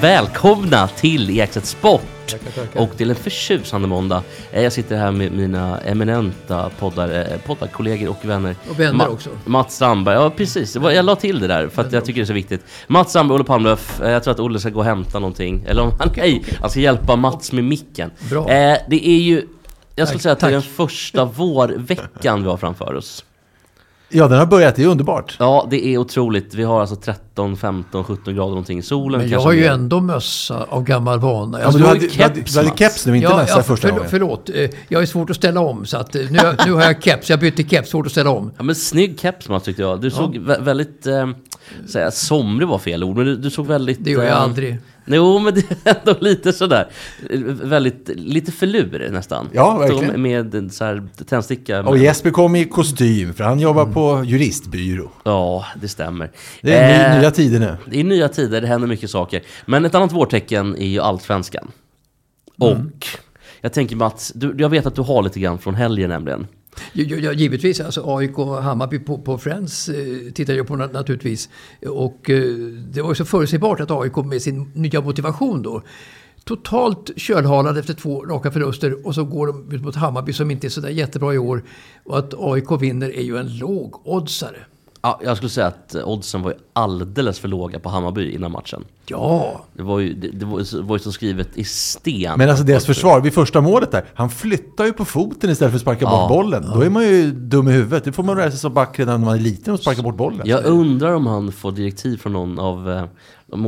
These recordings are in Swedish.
Välkomna till Ekstedt Sport! Och till en förtjusande måndag. Eh, Jag sitter här med mina eminenta poddar, eh, poddarkollegor och vänner. Och vänner också. Mats Strandberg, ja precis. Jag la till det där för att jag tycker det är så viktigt. Mats Strandberg, Olle Palmlöf. Eh, Jag tror att Olle ska gå och hämta någonting. Eller om han, nej, han ska hjälpa Mats med micken. Bra. Det är ju, jag skulle säga att det är den första vårveckan vi har framför oss. Ja, den har börjat. Det är underbart. Ja, det är otroligt. Vi har alltså 13, 15, 17 grader någonting. Solen Men jag har ju mer. ändå mössa av gammal vana. Ja, men du, hade, ju du, hade, keps, du hade keps nu, inte Ja, mössa ja, första förl- gången. Förlåt, eh, jag är svårt att ställa om. Så att eh, nu, nu har jag keps. Jag bytte keps, svårt att ställa om. Ja men snygg keps Mats tyckte jag. Du såg vä- väldigt, eh, säga, somrig var fel ord, men du, du såg väldigt... Det gör jag eh, aldrig. Jo men det är ändå lite sådär, eh, väldigt, lite förlur nästan. Ja, verkligen. Med så här tändsticka. Och Jesper kom i kostym, för han jobbar på juristbyrå. Ja, det stämmer. Det är Eh, nya tider nu. Det är nya tider, det händer mycket saker. Men ett annat vårtecken är ju allsvenskan. Mm. Och jag tänker Mats, du, jag vet att du har lite grann från helgen nämligen. Ja, givetvis, alltså AIK och Hammarby på, på Friends eh, tittar jag på naturligtvis. Och eh, det var ju så förutsägbart att AIK med sin nya motivation då totalt kölhalade efter två raka förluster och så går de ut mot Hammarby som inte är sådär jättebra i år. Och att AIK vinner är ju en lågoddsare. Ja, jag skulle säga att oddsen var ju alldeles för låga på Hammarby innan matchen. Ja, Det var ju, det, det var, var ju så skrivet i sten. Men alltså deras försvar, vid första målet där, han flyttar ju på foten istället för att sparka Ja, bort bollen. Då är man ju dum i huvudet. Det får man lära sig som back redan när man är liten och sparka bort bollen. Jag undrar om han får direktiv från någon av eh,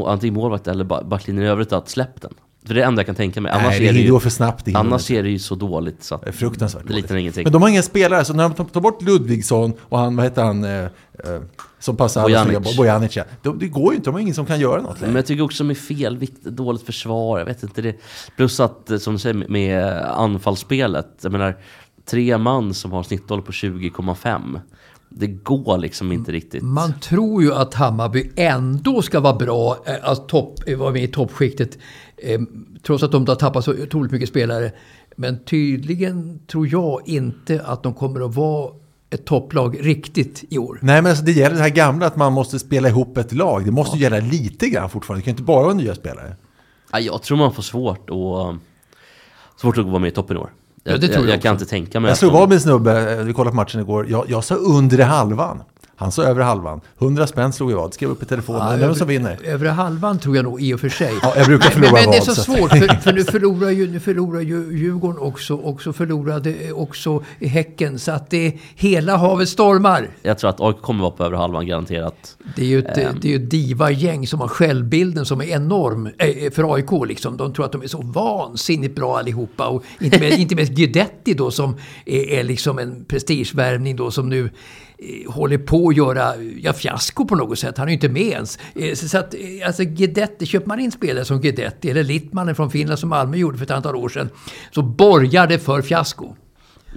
antingen målvakt eller ba- backlinjen i övrigt att släpp den. För det är det enda jag kan tänka mig. Annars, Nej, är, det det ju, går för snabbt. Det annars är det ju så dåligt så att Det är fruktansvärt det liknar ingenting. Men de har inga spelare, så när de tar bort Ludvigsson och han, vad heter han, eh, eh, som passar Bojanic. Bojanic ja. De, det går ju inte, de har ingen som kan göra något Men längre. jag tycker också med fel dåligt försvar, jag vet inte det. Plus att, eh, som du säger, med anfallsspelet. Jag menar, tre man som har snittålder på 20,5. Det går liksom inte riktigt. man tror ju att Hammarby ändå ska vara bra, eh, topp, eh, vara med i toppskiktet. Eh, trots att de har tappat så otroligt mycket spelare. Men tydligen tror jag inte att de kommer att vara ett topplag riktigt i år. Nej men alltså det gäller det här gamla att man måste spela ihop ett lag. Det måste ju gälla lite grann fortfarande. Det kan inte bara vara nya spelare. Ja, jag tror man får svårt att, svårt att vara med i toppen i år. Ja, det jag, tror jag jag, jag kan inte tänka mig Jag slog vad med en snubbe, eh, vi kollade på matchen igår. Jag, jag sa under halvan. Han sa över halvan. 100 spänn slog jag vad. Skrev upp i telefonen. Vem som vinner? Övre halvan tror jag nog i och för sig. Ja, jag brukar förlora men, men det är så så svårt, för, för nu förlorar ju, nu förlorar ju Djurgården också. Och så förlorade också Häcken. Så att det hela havet stormar. Jag tror att AIK kommer vara på över halvan garanterat. Det är ju ett, Ehm. det är ett diva-gäng som har självbilden som är enorm eh, för AIK. Liksom. De tror att de är så vansinnigt bra allihopa. Och inte med, inte med Guidetti då som är, är liksom en prestigevärvning då som nu Eh, håller på att göra ja, fiasko på något sätt. Han är ju inte med ens. Eh, så, att, eh, alltså Guidetti, köper man in spelare som Guidetti eller Littmanen från Finland som Malmö gjorde för ett antal år sedan så borgar det för fiasko.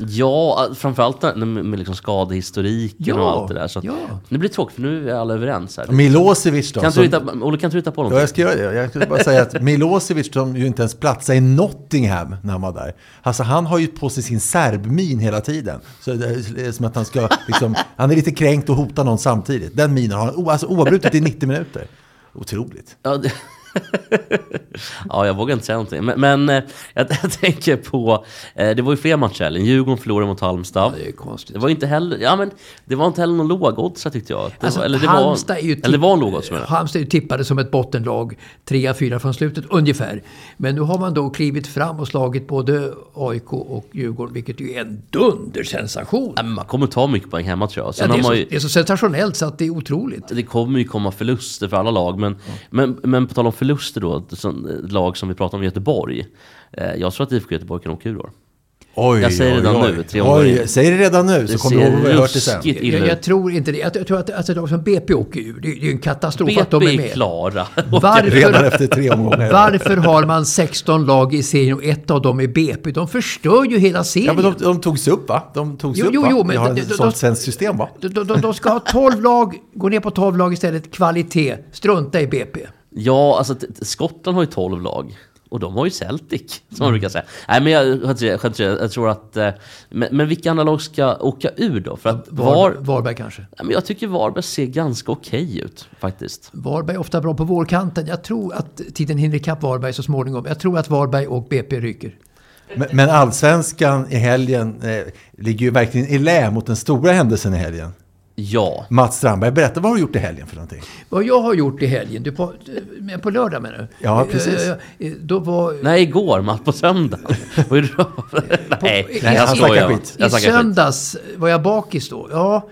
Ja, framförallt med, med liksom skadehistoriken Ja, och allt det där. Så ja. Det blir tråkigt för nu är alla överens här. Milosevic då? Kan som- du hitta, Olle, kan inte du hitta på något? Ja, jag ska göra det. Jag skulle bara säga att Milosevic som ju inte ens platsade i Nottingham när han var där. Alltså han har ju på sig sin serbmin hela tiden. Så det är som att han ska liksom, han är lite kränkt och hotar någon samtidigt. Den minen har han alltså, oavbrutet i 90 minuter. Otroligt. Ja, det, Ja, jag vågar inte säga någonting. Men, men eh, jag, jag tänker på, eh, det var ju fler matcher helgen. Djurgården förlorade mot Halmstad. Det är konstigt. Det var inte heller, ja men det var inte heller någon lågoddsare tyckte jag. Det Alltså, var, eller det Halmstad är var, ju eller det var en lågoddsare. Halmstad är ju tippade som ett bottenlag, 3-4 från slutet ungefär. Men nu har man då klivit fram och slagit både AIK och Djurgården, vilket ju är en dundersensation. Men Man kommer ta mycket poäng hemma tror jag. Ja, Sen det, har är så, ju, det är så sensationellt så att det är otroligt. det kommer ju komma förluster för alla lag. Men, men, men på tal om förluster då, som, ett lag som vi pratar om Göteborg. Eh, jag tror att IFK Göteborg kan åka ur då. Oj, Jag säger oj, redan oj. nu, tre Oj, säg det redan nu så Det kommer du ihåg vad jag hört det sen. Jag, jag tror inte det. Jag, tror att alltså, de som BP åker ur, det, det är ju en katastrof att de BP är är med. klara. Redan Varför, efter tre omgångar. varför har man 16 lag i serien och ett av dem är BP? De förstör ju hela serien. Ja, men de, de togs upp va? De togs Jo, upp jo, va? jo, men Vi har ett sånt de- svenskt system va? De, de, de, de ska ha 12 lag, gå ner på 12 lag istället, kvalitet. Strunta i BP. Ja, alltså Skottland har ju 12 lag. Och de har ju Celtic, som man brukar säga. Nej, men jag, jag, jag, tror att... eh, Men, men vilka andra lag ska åka ur då? För att Var, Var, Varberg kanske. Nej, men jag tycker Varberg ser ganska okej ut, faktiskt. Varberg är ofta bra på vårkanten. Jag tror att tiden hinner ikapp Varberg så småningom. Jag tror att Varberg och BP ryker. Men, men allsvenskan i helgen eh, ligger ju verkligen i lä mot den stora händelsen i helgen. Ja. Mats Strandberg, berätta vad har du gjort i helgen för någonting? Vad jag har gjort i helgen, du på, men på lördag menar du? Ja, precis. Eh, eh, Då var... Nej, igår, Matt, på söndag. Då? Nej, Nej, jag skojar. skit. I söndags var jag bakis då. Ja,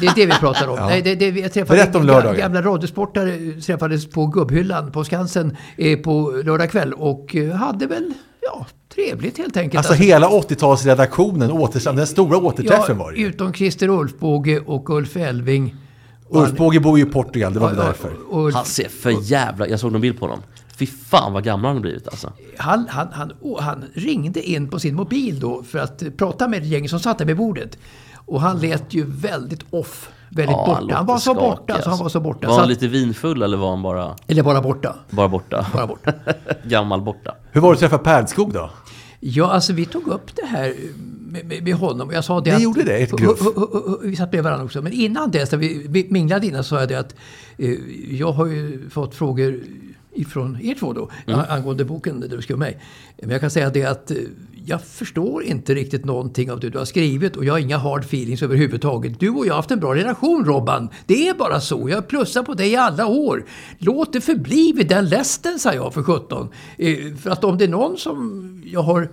det är det vi pratar om. Nej, det, det, jag träffade Berätta om lördagen. Gamla radiosportare träffades på gubbhyllan på Skansen eh, på lördag kväll och eh, hade väl, ja, trevligt helt enkelt. Alltså hela 80-talsredaktionen, återsam- den stora återträffen var det ju. Utom Christer Ulfbåge och Ulf Elving. Och Ulf han- Båge bor ju i Portugal, det var väl Ja, därför. och Ulf- Han ser för jävla... Jag såg någon bild på honom. Fy fan vad gammal han har blivit alltså. han, han, han, han ringde in på sin mobil då för att prata med gänget som satt där vid bordet. Och han lät ju väldigt off. Väldigt Ja, borta. Han var så skakig, borta. Så han var så borta. Var han lite vinfull eller var han bara, Eller bara borta. bara borta? Bara borta. Gammal borta. Hur var det att träffa Pärlskog då? Ja, alltså vi tog upp det här med, med, med honom. Jag sa det Ni att, gjorde det, ett gruff? Vi satt bredvid varandra också. Men innan dess, när vi, vi minglade innan, sa jag det att eh, jag har ju fått frågor ifrån er två då, Mm. angående boken där du skrev mig. Men jag kan säga det att eh, jag förstår inte riktigt någonting av det du har skrivit och jag har inga hard feelings överhuvudtaget. Du och jag har haft en bra relation Robban. Det är bara så. Jag har plussat på dig i alla år. Låt det förbli vid den lästen, sa jag för 17. Eh, för att om det är någon som jag har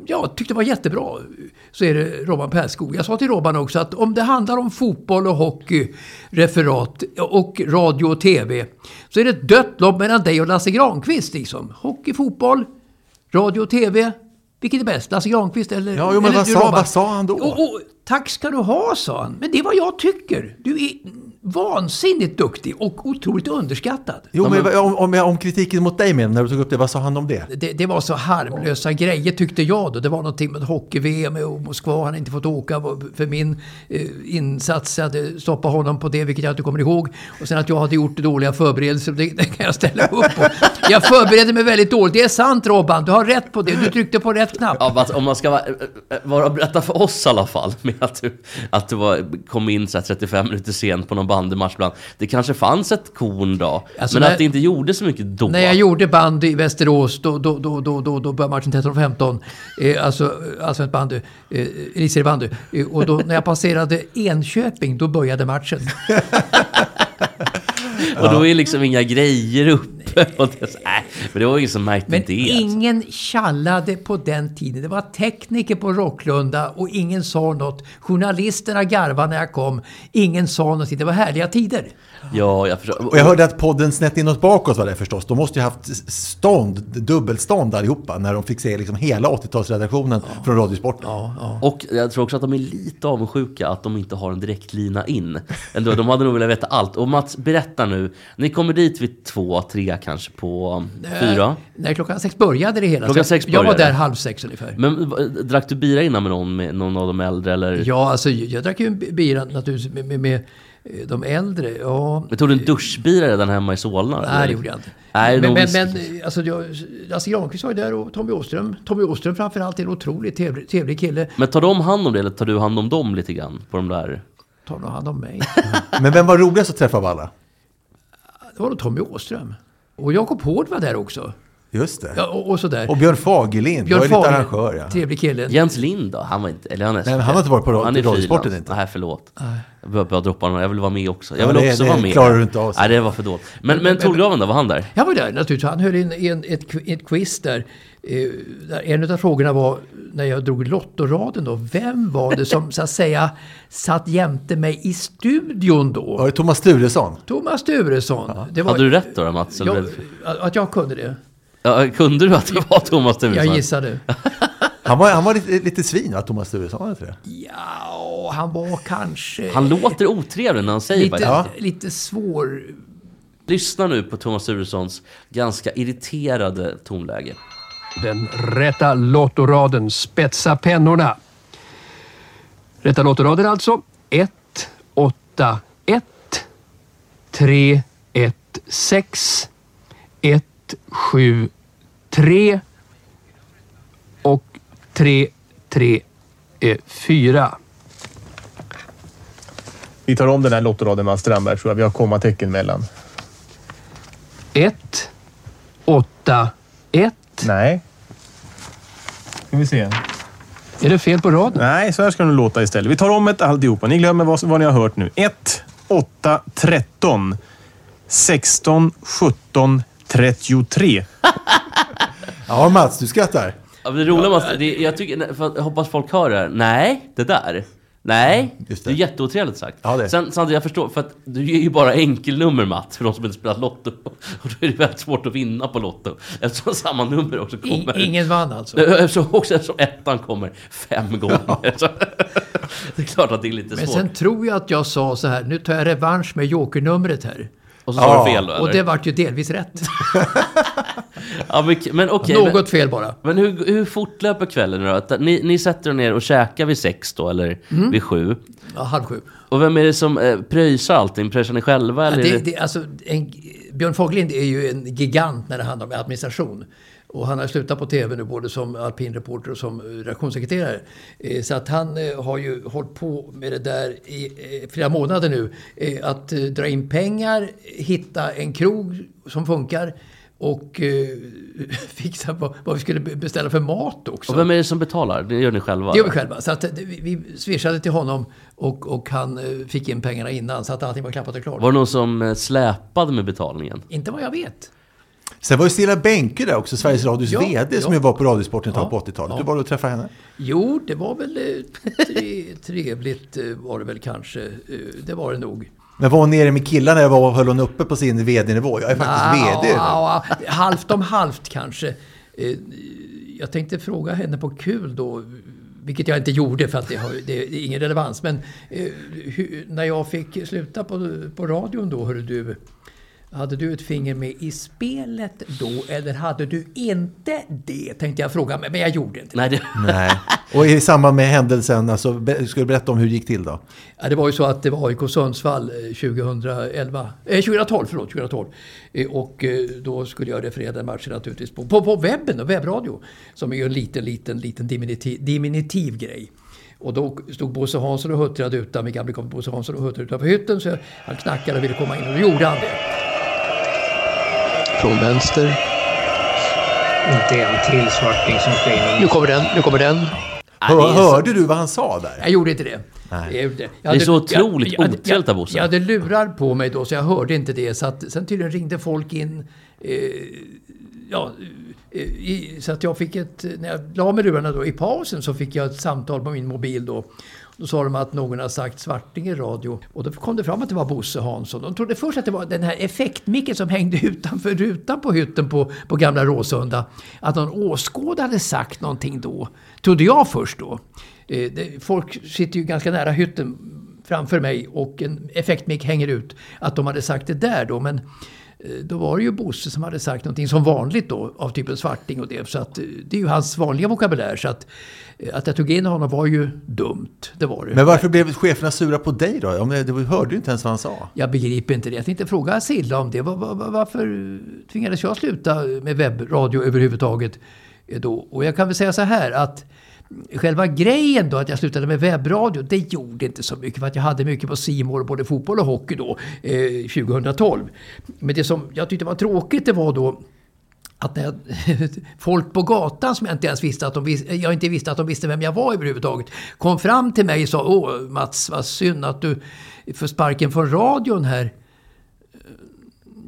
eh, ja, tyckte var jättebra så är det Robban Pärlskog. Jag sa till Robban också att om det handlar om fotboll och hockey, referat och radio och tv så är det ett dött lopp mellan dig och Lasse Granqvist. Liksom. Hockey, fotboll, radio och tv. Vilket är bäst? Lasse Granqvist eller Ja, jo, men eller vad du, sa- Robban? vad sa han då? Och, och, tack ska du ha, sa han. Men det är vad jag tycker. Du är vansinnigt duktig och otroligt underskattad. Jo, men om, om, om kritiken mot dig med när du tog upp det, vad sa han om det? Det, det var så harmlösa grejer tyckte jag då. Det var någonting med hockey-VM och Moskva. Han inte fått åka för min eh, insats. Jag hade stoppat honom på det, vilket jag inte kommer ihåg. Och sen att jag hade gjort dåliga förberedelser, det, det kan jag ställa upp på. Jag förberedde mig väldigt dåligt. Det är sant Robban, du har rätt på det. Du tryckte på rätt knapp. Ja, om man ska vara, vara berätta för oss i alla fall, med att du, att du var, kom in så här 35 minuter sent på någon bandymatch ibland. Det kanske fanns ett korn då, Alltså, men när- att det inte gjorde så mycket då. När jag gjorde bandy i Västerås, då, då, då, då, då, då började matchen 13.15. Eh, alltså allsvenskt bandy, eh, elitseriebandy. Eh, och då, när jag passerade Enköping, då började matchen. Och då är liksom inga grejer uppe. Och det, så, nej, men det var ingen som märkte Men det. alltså. ingen tjallade på den tiden. Det var tekniker på Rocklunda och ingen sa något. Journalisterna garvade när jag kom. Ingen sa någonting. Det var härliga tider. Ja, jag förstår. Och jag hörde att podden Snett inåt bakåt var det förstås. De måste ju haft stånd, dubbelstånd allihopa, när de fick se liksom hela 80-talsredaktionen från Radiosporten. Och jag tror också att de är lite avundsjuka att de inte har en direktlina in. Ändå, de hade nog velat veta allt. Och Mats, berätta nu. Ni kommer dit vid två, tre kanske på fyra. När klockan sex började det hela. Klockan sex jag var började. där halv sex ungefär. Men drack du bira innan med någon, med någon av de äldre eller? Ja, alltså jag drack ju bira naturligtvis med, med, med eh, de äldre. Ja, Men tog du en duschbira redan hemma i Solna? Nej, det gjorde jag inte. Nej, men, men, men alltså, jag, Lasse Granqvist var ju där och Tommy Åström. Tommy Åström framförallt är en otroligt trevlig, trevlig kille. Men tar de hand om det eller tar du hand om dem lite grann? På de där? Tar nog hand om mig. Men vem var roligast att träffa av alla? Det var nog Tommy Åström. Och Jakob Hård var där också. Just det. Ja, och, och sådär. Och Björn Fagerlind var ju lite arrangör. Ja. Trevlig kille. Jens Lind då? Han var inte... Eller han är Nej, men han har inte varit på ra- Han är Radiosporten inte. Nej, förlåt. Jag behöver bara droppa honom. Jag vill vara med också. Jag Ja, vill det- också det vara med. klarar du inte av. Nej, det var för dåligt. Men, men Torgraven då? Var han där? Jag var där naturligtvis. Han höll in, en, ett, ett quiz där. Eh, där en av frågorna var, när jag drog Lottoraden då, vem var det som så att säga satt jämte mig i studion då? Var det Thomas Sturesson? Thomas Sturesson. Det var, Hade du rätt då, Mats? Jag, att jag kunde det. Ja, kunde du att det var Thomas Sturesson? Jag gissade. Han var, han var lite, lite svin va, Thomas Sturesson? Var det? Ja, han var kanske Han låter otrevlig när han säger lite, det. Ja. lite svår. Lyssna nu på Thomas Sturessons ganska irriterade tonläge. Den rätta lottoraden. Spetsa pennorna. Rätta lottoraden alltså. 1, 8, 1, 3, 1, 6, 1, 7, 3 och 3, 3, 4. Vi tar om den här lottoraden Mats Strandberg tror jag. Vi har kommatecken mellan. 1, 8, 1. Nej. Ska vi se. Är det fel på raden? Nej, så här ska det låta istället. Vi tar om ett alltihopa. Ni glömmer vad, vad ni har hört nu. 1, 8, 13. 16, 17, 33. Ja, Mats, du skrattar. Ja, men det roliga Mats, det, jag, tycker, jag hoppas folk hör det här. Nej, det där. Nej, det det. är jätteotrevligt sagt. Ja, det är. Sen, Sandra, jag förstår, för att du ger ju bara enkelnummer Mats, för de som inte spelat Lotto. Och då är det väldigt svårt att vinna på Lotto. Eftersom samma nummer också kommer. ingen vann alltså. Eftersom, också eftersom ettan kommer fem gånger. Så, det är klart att det är lite Men svårt. sen tror jag att jag sa så här, nu tar jag revansch med jokernumret här. Och så sa Ja. du fel då, eller? Och det vart ju delvis rätt. ja, men men men- Något fel bara. Men hur, hur fortlöper kvällen då? Att Ni, ni sätter er ner och käkar vid sex då, eller Mm. vid sju? Ja, halv sju. Och vem är det som eh, pröjsar allting? Pröjsar ni själva? Ja, Eller är det, det... det, alltså, en, Björn Fagerlind är ju en gigant när det handlar om administration. Och han har slutat på TV nu både som alpinreporter och som redaktionssekreterare. Eh, Så att han eh, har ju hållit på med det där i eh, flera månader nu. Att dra in pengar, hitta en krog som funkar och fixa vad, vad vi skulle be- beställa för mat också. Och vem är det som betalar? Det gör ni själva? Det gör vi själva. Så att vi, swishade till honom och, och han fick in pengarna innan så att allting var klappat och klart. Var det någon som släpade med betalningen? Inte vad jag vet. Sen var ju Stilla Benke där också, Sveriges Radios Ja, VD, som ja. ju var på Radiosporten ett tag Ja, på 80-talet. ja. Du var och träffade henne? Jo, det var väl eh, tre, trevligt eh, var det väl kanske. Eh, Det var det nog. Men var hon nere med killarna eller var höll hon uppe på sin VD-nivå? Jag är faktiskt VD. Ja, ja, halvt om halvt kanske. Jag tänkte fråga henne på kul då, vilket jag inte gjorde för att det har det är ingen relevans. Men hur, när jag fick sluta på, på radion då, hörde du. Hade du ett finger med i spelet då eller hade du inte det? Tänkte jag fråga, men men jag gjorde inte det. Nej, det... Nej. Och i samband med händelsen, alltså, ska du berätta om hur det gick till då? Ja, det var ju så att det var AIK Sundsvall eh, 2011, eh, 2012, förlåt, 2012. Eh, Och eh, då skulle jag referera den matchen naturligtvis på, på, på webben och webbradio. Som är ju en liten, liten, liten diminutiv, diminutiv grej. Och då stod Bosse Hansson och huttrade utan, min gamle kompis Bosse Hansson och huttrade utanför hytten. Så han knackade och ville komma in och då gjorde han det. Från vänster. Inte en till svarting som ska in. Nu kommer den, nu kommer den. Hör, hörde du vad han sa där? Jag gjorde inte det. Nej. Jag Det är hade- så otroligt otrevligt av Bosse. Jag hade lurar på mig då så jag hörde inte det. Så att, sen tydligen ringde folk in. Eh, ja, eh, i, så att jag fick ett... När jag la med lurarna då i pausen så fick jag ett samtal på min mobil då. Då sa de att någon har sagt Svarting i radio. Och då kom det fram att det var Bosse Hansson. De trodde först att det var den här effektmicken som hängde utanför rutan på hytten på, på gamla Råsunda. Att någon åskådare hade sagt någonting då. Trodde jag först då. Eh, det, folk sitter ju ganska nära hytten framför mig och en effektmick hänger ut. Att de hade sagt det där då. Men då var det ju Bosse som hade sagt någonting som vanligt då av typen svarting och det. Så att eh, det är ju hans vanliga vokabulär. Så att, eh, att jag tog in honom var ju dumt. Det var det. Men varför blev cheferna sura på dig då? Om det, du hörde ju inte ens vad han sa. Jag begriper inte det. Jag tänkte fråga Silla om det. Var, var, var, varför tvingades jag sluta med webbradio överhuvudtaget? eh, Då? Och jag kan väl säga så här att själva grejen då att jag slutade med webbradio, det gjorde inte så mycket för att jag hade mycket på Simor både fotboll och hockey då, eh, 2012. Men det som jag tyckte var tråkigt det var då att när jag, folk på gatan som jag inte ens visste att de jag inte visste att de visste vem jag var överhuvudtaget, kom fram till mig och sa Åh Mats, vad synd att du får sparken från radion här.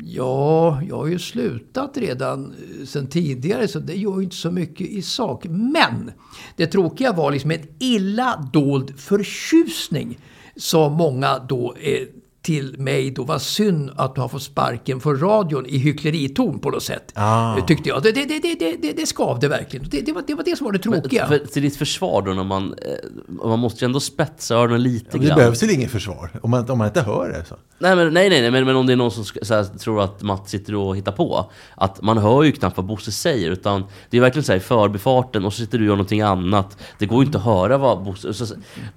Ja, jag har ju slutat redan eh, sen tidigare så det gör ju inte så mycket i sak. Men det tråkiga var liksom en illa dold förtjusning som många då eh, till mig då var synd att du har fått sparken från radion i hyckleriton på något sätt. Ah. Tyckte jag. Det, det, det, det, det, det skavde verkligen. Det, det, var, det var det som var det tråkiga. För, till ditt försvar då, när man, eh, man måste ju ändå spetsa öronen lite Det grann. behövs väl inget försvar om man, om man inte hör det. Så. Nej, men, nej, nej, nej men, men om det är någon som här, tror att Mats sitter och hittar på. Att man hör ju knappt vad Bosse säger. Utan det är verkligen så här i förbifarten och så sitter du och gör någonting annat. Det går ju inte att höra vad Bosse... Så,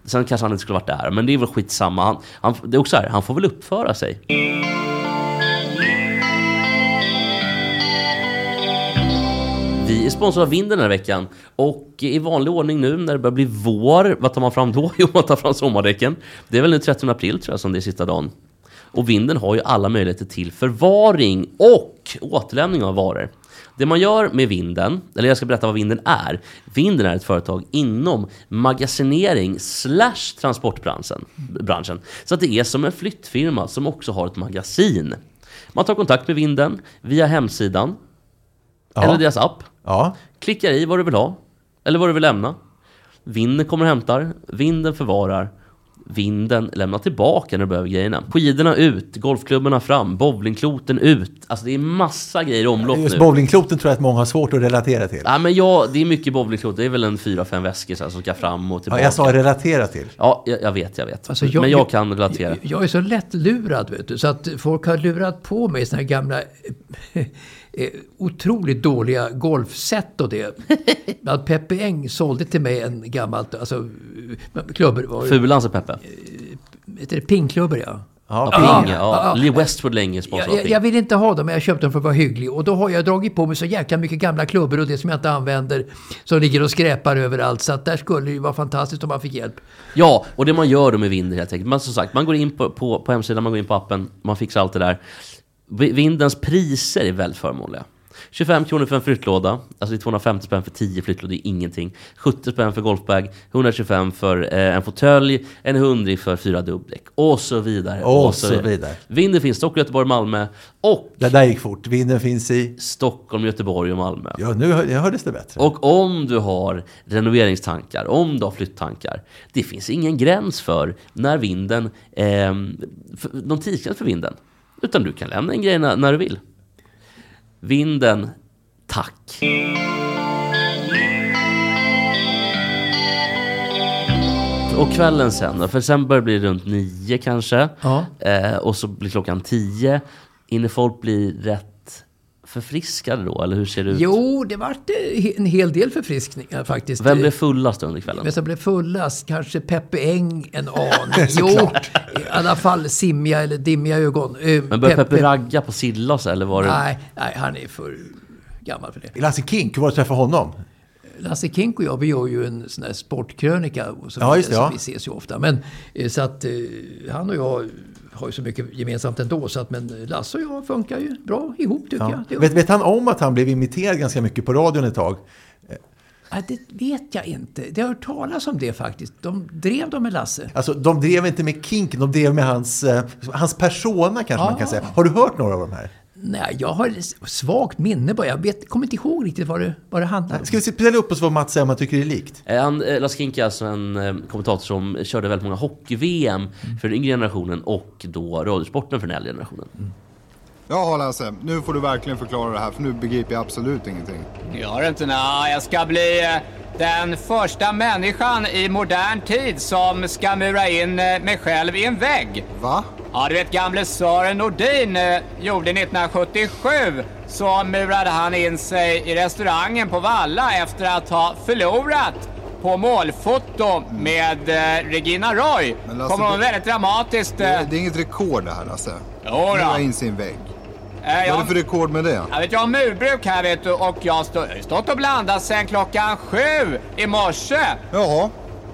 sen kanske han inte skulle varit där. Men det är väl skitsamma. Han, han, det är också så här, han får väl uppföra sig. Vi är sponsrade av Vinden den här veckan. Och i vanlig ordning nu när det börjar bli vår, vad tar man fram då? Jo, man tar fram sommardäcken. Det är väl nu 13 april tror jag som det är sista dagen. Och Vinden har ju alla möjligheter till förvaring och återlämning av varor. Det man gör med Vinden, eller jag ska berätta vad Vinden är. Vinden är ett företag inom magasinering slash transportbranschen. Branschen. Så att det är som en flyttfirma som också har ett magasin. Man tar kontakt med Vinden via hemsidan eller deras app. Ja. Klickar i vad du vill ha. Eller vad du vill lämna. Vinden kommer och hämtar. Vinden förvarar. Vinden lämnar tillbaka när du behöver grejerna. Skidorna ut, golfklubborna fram, bowlingkloten ut. Alltså det är massa grejer i omlopp Just nu. bowlingkloten tror jag att många har svårt att relatera till. Ja men ja, det är mycket bowlingklot. Det är väl en fyra, fem väskor som ska fram och Ja, tillbaka. jag sa relatera till. Ja, jag, jag vet, jag vet. Alltså, men jag kan relatera. Jag, jag är så lätt lurad vet du, så att folk har lurat på mig såna här gamla eh, eh, otroligt dåliga golfset och det. Att Peppe Eng sålde till mig en gammalt, alltså eh, klubbor. Var, ju- Fulans Peppe. heter det pingklubbor ja. Ja, Ja, Ping, ja. Lee Westwood länge sponsrad Jag, jag, vill inte ha dem, men jag köpte dem för att vara hygglig. Och då har jag dragit på mig så jäkla mycket gamla klubbor och det som jag inte använder. Som ligger och skräpar överallt. Så att där skulle det ju vara fantastiskt om man fick hjälp. Ja, och det man gör då med Vinden helt enkelt. Man, som sagt, man går in på, på, på hemsidan, man går in på appen, man fixar allt det där. Vi- Vindens priser är väldigt förmånliga. 25 kronor för en flyttlåda, alltså det är 250 spänn för 10 flyttlådor, det är ingenting. 70 spänn för golfbag, 125 för eh, en fåtölj, en 100 för fyra dubbdäck och så vidare. Och så vidare. Vinden finns Stockholm, Göteborg, Malmö och Det där gick fort. Vinden finns i... Stockholm, Göteborg och Malmö. Ja, nu hördes det bättre. Och om du har renoveringstankar, om du har flytttankar, det finns ingen gräns för när vinden, eh, för, någon tidsgräns för vinden. Utan du kan lämna in grejerna när du vill. Vinden, tack. Och kvällen sen då? För sen börjar det bli runt nio kanske. Ja. Eh, och så blir klockan tio. Hinner folk bli rätt förfriskade då? Eller hur ser det ut? Jo, det vart eh, en hel del förfriskningar faktiskt. Vem blev fullast under kvällen? Men som blev fullast, kanske Peppe Eng en aning. jo, i alla fall simmiga eller dimmiga ögon. Eh, Men började Peppe ragga på Silla och så, eller var det... Nej, nej, han är för gammal för det. Lasse Kink, hur var det att träffa honom? Lasse Kink och jag, vi gör ju en sån här sportkrönika. och Så Ja, just det, ja. Vi ses ju ofta. Men eh, så att han och jag har ju så mycket gemensamt ändå. Så att, men Lasse och jag funkar ju bra ihop tycker Ja. jag. Vet, vet han om att han blev imiterad ganska mycket på radion ett tag? Ja, det vet jag inte. Det har hört talas om det faktiskt. De drev de med Lasse. Alltså, de drev inte med Kink, de drev med hans, eh, hans persona kanske man kan säga. Har du hört några av de här? Nej, jag har svagt minne bara. Jag vet, kommer inte ihåg riktigt vad det, vad det handlar om. Ska vi ställa upp oss vad Mats säger om man tycker det är likt? Eh, Han, eh, Lasse Kinke är alltså en eh, kommentator som körde väldigt många hockey-VM för den yngre generationen och då radiosporten för den äldre generationen. Jaha Lasse, nu får du verkligen förklara det här för nu begriper jag absolut ingenting. Gör det inte? Nej, jag ska bli den första människan i modern tid som ska mura in mig själv i en vägg. Va? Ja, du vet gamle Sören Nordin eh, gjorde 1977 så murade han in sig i restaurangen på Valla efter att ha förlorat på målfoto med eh, Regina Roy. Men Lasse, Kommer hon det- väldigt dramatiskt. Det, Eh, det är inget rekord det här Lasse. Jo då. Mura in sin vägg. Eh, Vad är jag, det för rekord med det? jag vet, jag har murbruk här vet du och jag har stå, stått och blandat sen klockan sju i morse. Jaha.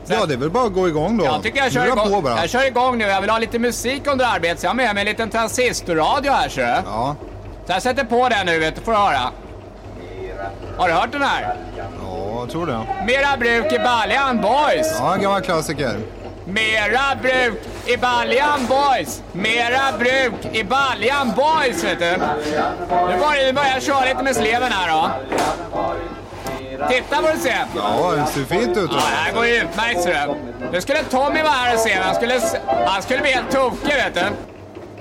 Ja, det är väl bara att gå igång då. Jag tycker jag kör, Mura på igång, bara. jag kör igång nu. Jag vill ha lite musik under arbetet så jag har med mig en liten transistorradio här ser du. Ja. Så jag sätter på den nu vet du, får du höra. Har du hört den här? ja, jag tror det. Mera bruk i baljan boys! Ja, en gammal klassiker. Mera bruk i baljan boys! Mera bruk i baljan boys vet du. Nu börjar börja köra lite med sleven här då. Titta får du se. Ja, det ser fint ut. Ja, det här går ju utmärkt ser du. Nu skulle Tommy vara här och se, han skulle, han skulle bli helt tokig vet du.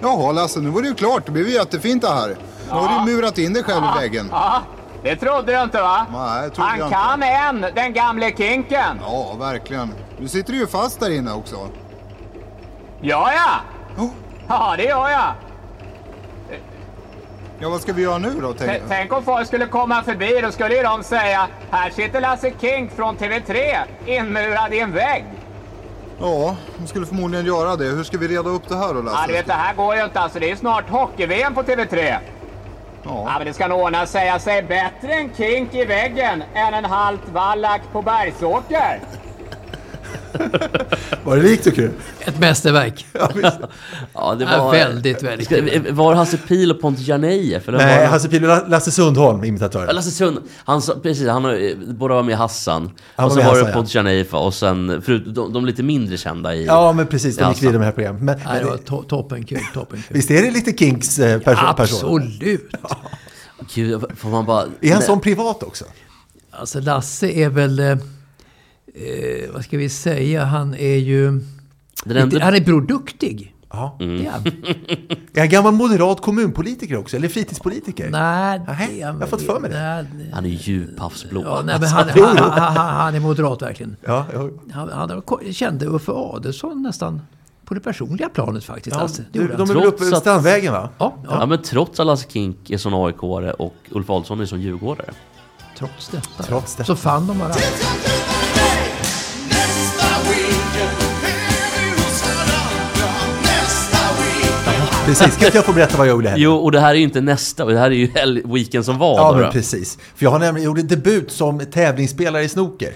Jaha, Lasse, nu var det ju klart. Det blev ju jättefint det här. Nu har du murat in dig själv i väggen. Ja, det trodde du inte va? Nej, trodde Han inte. kan en, den gamle kinken. Ja, verkligen. Nu sitter du ju fast där inne också. Ja, ja. Oh. Ja, det gör jag. Ja, vad ska vi göra nu då? Tänk... Tänk om folk skulle komma förbi, då skulle ju de säga Här sitter Lasse Kink från TV3 inmurad i en vägg. Ja, de skulle förmodligen göra det. Hur ska vi reda upp det här då, Lasse? Ja, du vet, det här går ju inte. Alltså, det är snart hockey-VM på TV3. Ja. men det ska nog ordna sig. Jag säger bättre en kink i väggen än en halt vallack på Bergsåker. Var det likt tycker du? Ett mästerverk. Ja, det Ja, var... väldigt, väldigt Ska- Var Hasse Pil och Pontus eller Nej, var det- Hasse Pil och Lasse Sundholm, imitatörer. Lasse Sund, han precis, han har, båda var med Hassan. Han och var så med var det Hassan, ja. Pontus Jarnejeff och sen, förut, de, de lite mindre kända i... Ja, men precis. De gick vidare med det här programmet. Men, Nej, det var to toppen kul, toppen kul. visst är det lite Kinks eh, person? person? Absolut. Gud, får man bara... Är han sån privat också? Alltså Lasse är väl... Eh, eh, vad ska vi säga? Han är ju... Enda- Han är broduktig. Ja. Mm. Ja. Är han gammal moderat kommunpolitiker också? Eller fritidspolitiker? Nej, Nej, det- jag har fått för mig det. Nej, Han är djuphavsblå. Ja, nej, men han, Jo, han, han, han, han är moderat verkligen. Ja, ja. Han, han kände Uffe Adelsson nästan på det personliga planet faktiskt. Ja, gjorde de han. är väl uppe Trots vid att- Strandvägen va? Ja, Ja. ja, men trots att Lasse Kink är sån aik och Ulf Adelsohn är sån djurgårdare. trots detta. Trots detta. Så fann de varandra. Precis, ska inte jag få berätta vad jag gjorde? Jo, och det här är ju inte nästa, det här är ju hel- weekend som var. Ja, då, men då. precis. För jag har nämligen gjort debut som tävlingsspelare i snooker.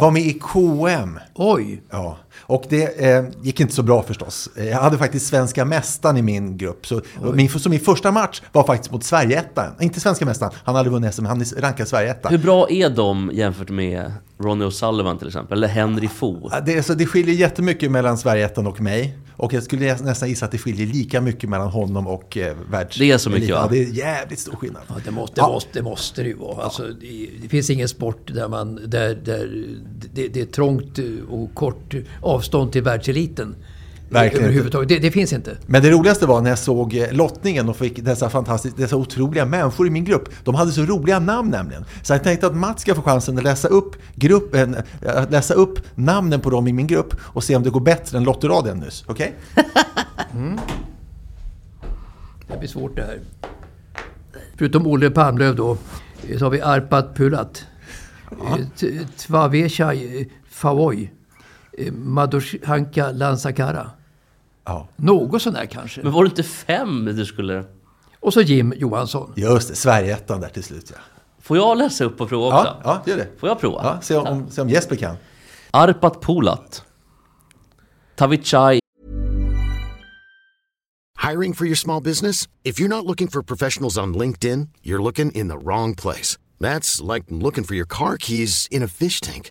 Var med i KM. Oj! Ja, och det eh, gick inte så bra förstås. Eh, Jag hade faktiskt svenska mästaren i min grupp. Så min, så min första match var faktiskt mot Sverigeettan. Inte svenska mästaren, han hade vunnit SM, han är rankad Sverigeetta. Hur bra är de jämfört med Ronny O'Sullivan till exempel? Eller Henry Fo? Ja, Det, så det skiljer jättemycket mellan Sverigeettan och mig. Och jag skulle nästan gissa att det skiljer lika mycket mellan honom och eh, världs... Det är så mycket, Ja, va? det är jävligt stor skillnad. Ja, det, måste, det, Ja. måste, det måste det ju vara. Alltså, det, det finns ingen sport där, man, där, där det, det är trångt och kort avstånd till världseliten. Verkligen Överhuvudtaget. Det, det finns inte. Men det roligaste var när jag såg eh, lottningen och fick dessa fantastiska, dessa otroliga människor i min grupp. De hade så roliga namn nämligen. Så jag tänkte att Mats ska få chansen att läsa upp, gruppen, eh, att läsa upp namnen på dem i min grupp och se om det går bättre än Lottoraden nyss. Okej? Det blir svårt det här. Förutom Olle Palmlöv då, eh, så har vi Arpat Pulat. Ja. Tvaveshaj Favoj. Eh, Madoshanka Lansakara. Ja. Något sån där kanske. Men var det inte fem du skulle... Och så Jim Johansson. Just det, Sverigeettan där till slut ja. Får jag läsa upp och prova också? Ja, ja gör det. Får jag prova? Ja, se, om, se om Jesper kan. Arpat Pulat. Tavichai Hiring for your small business? If you're not looking for professionals on LinkedIn, you're looking in the wrong place. That's like looking for your car keys in a fish tank.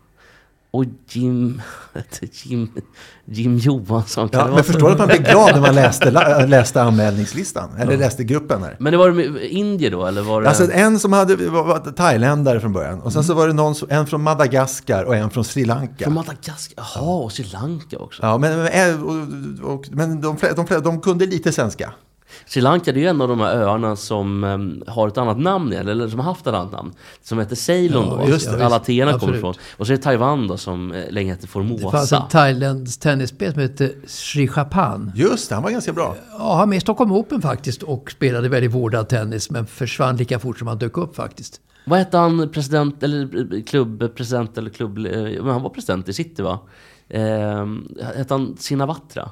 och Jim, Jim, Jim Johansson. Kan Ja, men förstår du att man blir glad när man läste, läste anmälningslistan? Eller läste gruppen här? Men det var det indier då, eller var det... Alltså en som hade, var, thailändare från början. Och sen så var det någon, en från Madagaskar och en från Sri Lanka. Från Madagaskar? Jaha, och Sri Lanka också. Ja, men, och, och, men de, de, flesta, de kunde lite svenska. Sri Lanka det är ju en av de här öarna som em, har ett annat namn, eller, eller som har haft ett annat namn. Som heter Ceylon Ja, då, just det. alla atener kommer ifrån. Och så är det Taiwan då som eh, länge hette Det fanns en Formosa. thailändsk tennisspelare som hette Sri Chapan. Just det, han var ganska bra. Ja, han var med i Stockholm Open faktiskt och spelade väldigt vårdad tennis men försvann lika fort som han dök upp faktiskt. Vad hette han, president, eller eh, klubbpresident, eller klubb... eh, Men han var president i City va? Eh, hette han Sinawatra?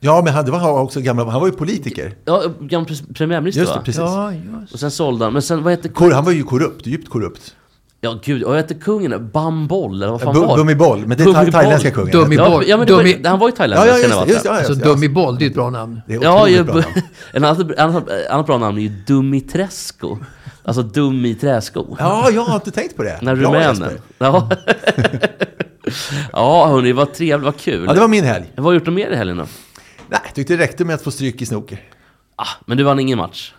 Ja, men han, det var också gamla, han var ju politiker. Ja, gammal premiärminister Just det, va? precis. Ja, just. Och sen sålde han, men sen vad hette... Kor, han var ju korrupt, djupt korrupt. Ja gud, och vad hette kungen? Bamboll, eller vad fan Bu- var Bummiboll, men det är Bummiboll. thailändska kungen. Dummiboll. Ja, ja men det var, Dummi- han var ju thailändare, Ja, ja, just det, just det, ja, Alltså just det. Dum i boll, det är ett bra namn. Det är Ja, otroligt ju, bra namn. en annan, annat, annat bra namn är ju Dumitrescu. Alltså dum i träsko. Ja, jag har inte tänkt på det. När Bra, rumänen. Jesper. Ja, ja hörni, vad trevligt, vad kul. Ja, det var min helg. Vad har du gjort mer i helgen då? Nej, jag tyckte det räckte med att få stryk i snooker. Ah, men du vann ingen match.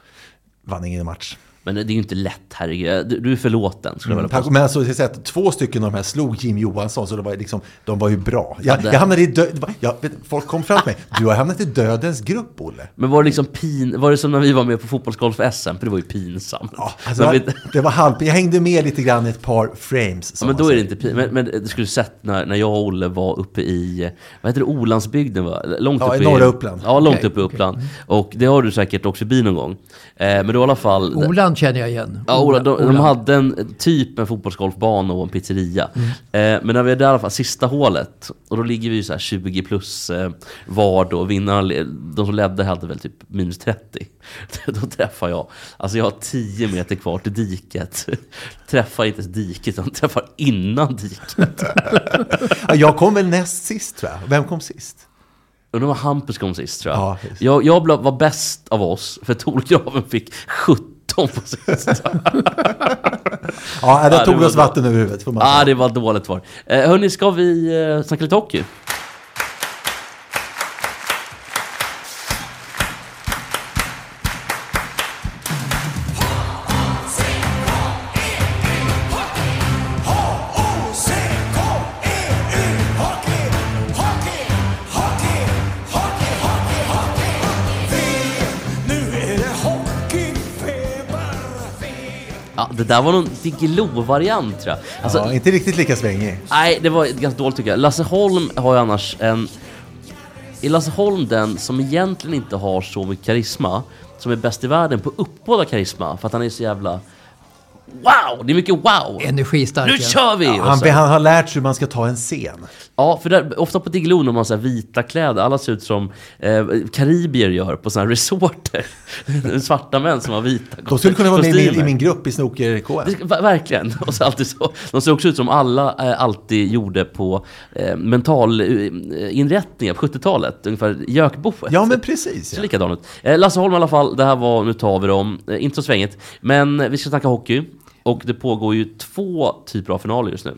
Vann ingen match. Men det är ju inte lätt, herregud. Du, är förlåten, skulle jag Mm, vilja tack, påstå. men alltså, jag säga att två stycken av de här slog Jim Johansson, så det var liksom, de var ju bra. Ja, Jag, jag hamnade i dö- det var- jag, vet, Folk kom fram till mig. Du har hamnat i dödens grupp, Olle. Men var det liksom pin... Var det som när vi var med på fotbollsgolf-SM? För det var ju pinsamt. Ja, alltså, det, var, det var halv, jag hängde med lite grann i ett par frames. Ja, men då är det inte pin... Men, men du skulle sett när, när jag och Olle var uppe i, vad heter det, Olandsbygden va? Långt Ja, uppe i norra Uppland. Ja, långt Okej, uppe i Uppland. Och det har du säkert också förbi någon gång. Eh, men då i alla fall... Oland känner jag igen. Ja, Ola, de, de hade en typ en fotbollsgolfbana och en pizzeria. Mm. Eh, men när vi är där i alla fall, sista hålet, och då ligger vi ju så här 20 plus eh, var då, vinnarna, de som ledde hade väl typ minus 30. då träffar jag, alltså jag har 10 meter kvar till diket. träffar inte ens diket, utan träffar innan diket. Ja, jag kom väl näst sist, tror jag. Vem kom sist? Det var Hampus kom sist tror jag. Ja, jag. Jag blev- var bäst av oss, för Torgraven fick 17 på sist. Ja, det tog oss vatten över huvudet, Ja, det var dåligt var eh, Hörni, ska vi eh, snacka lite hockey? Det där var någon Diggiloo-variant tror jag. Alltså, ja, inte riktigt lika svängig. Nej, det var ganska dåligt tycker jag. Lasse Holm har ju annars en... Är Lasse Holm den som egentligen inte har så mycket karisma, som är bäst i världen på uppbåda karisma, för att han är så jävla... Wow! Det är mycket wow! Energistark. Nu ja. kör vi! Och Han, så- han har lärt sig hur man ska ta en scen. Ja, för där, ofta på Diggiloo när man har så här vita kläder, alla ser ut som eh, karibier gör på sådana här resorter. Svarta män som har vita De skulle kunna vara med i min, kostymer. i min grupp i snooker-KM. Verkligen. Och så alltid så. De ser också ut som alla eh, alltid gjorde på eh, mentalinrättningar på 70-talet. Ungefär Jökboet. Ja, men precis. Ja. likadant ut. Eh, Lasse Holm i alla fall, det här var, nu tar vi dem, eh, inte så svängigt. Men eh, vi ska snacka hockey. Och det pågår ju två typer av finaler just nu.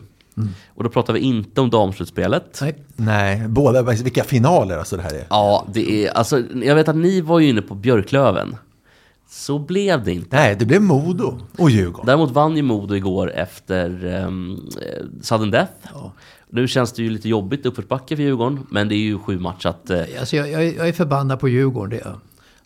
Och då pratar vi inte om damslutspelet. Nej. Nej, båda, vilka finaler alltså det här är. Ja, det är, alltså, jag vet att ni var ju inne på Björklöven. Så blev det inte. Nej, det blev Modo och Djurgården. Däremot vann ju Modo igår efter um, sudden death. Nu känns det ju lite jobbigt uppförsbacke för Djurgården, men det är ju sju matchat. Uh, Alltså jag, jag är förbannad på Djurgården. Det är jag.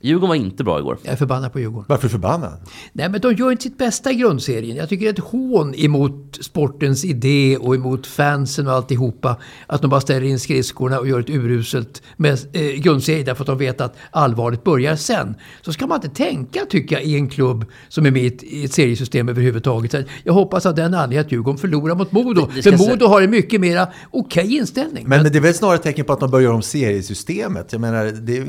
Djurgården var inte bra igår. jag är förbannad på Djurgården. Varför förbannad? Nej, men de gör inte sitt bästa i grundserien. Jag tycker det är ett hån emot sportens idé och emot fansen och alltihopa. Att de bara ställer in skridskorna och gör ett uruselt med, eh, grundserie därför att de vet att allvaret börjar sen. Så ska man inte tänka, tycker jag, i en klubb som är med i ett, i ett seriesystem överhuvudtaget. Så jag hoppas att den anledningen att Djurgården förlorar mot Modo. Det- det För Modo har en mycket mer okej inställning. Men det är väl snarare ett tecken på att de börjar om seriesystemet. Jag menar, det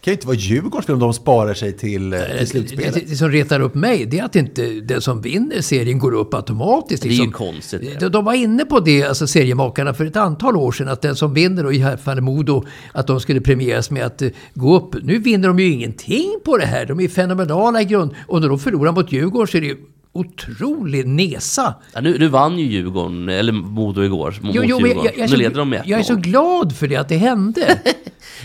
kan ju inte vara Djurgårdens fel om de sparar sig till, eh, till Det, slutspelet. det, det som retar upp mig det är att inte den som vinner serien går upp automatiskt. Det är ju liksom. konstigt. De, de var inne på det, alltså seriemakarna, för ett antal år sedan. Att den som vinner, och i här fallet Modo, att de skulle premieras med att eh, gå upp. Nu vinner de ju ingenting på det här. De är fenomenala i grund. Och när de förlorar mot Djurgården så är det ju otrolig nesa. Ja, nu, nu vann ju Djurgården, eller Modo igår, mot Jo, jo, men Djurgården. jag, jag, är nu så, leder de med jag är så 1-0. glad för det, att det hände.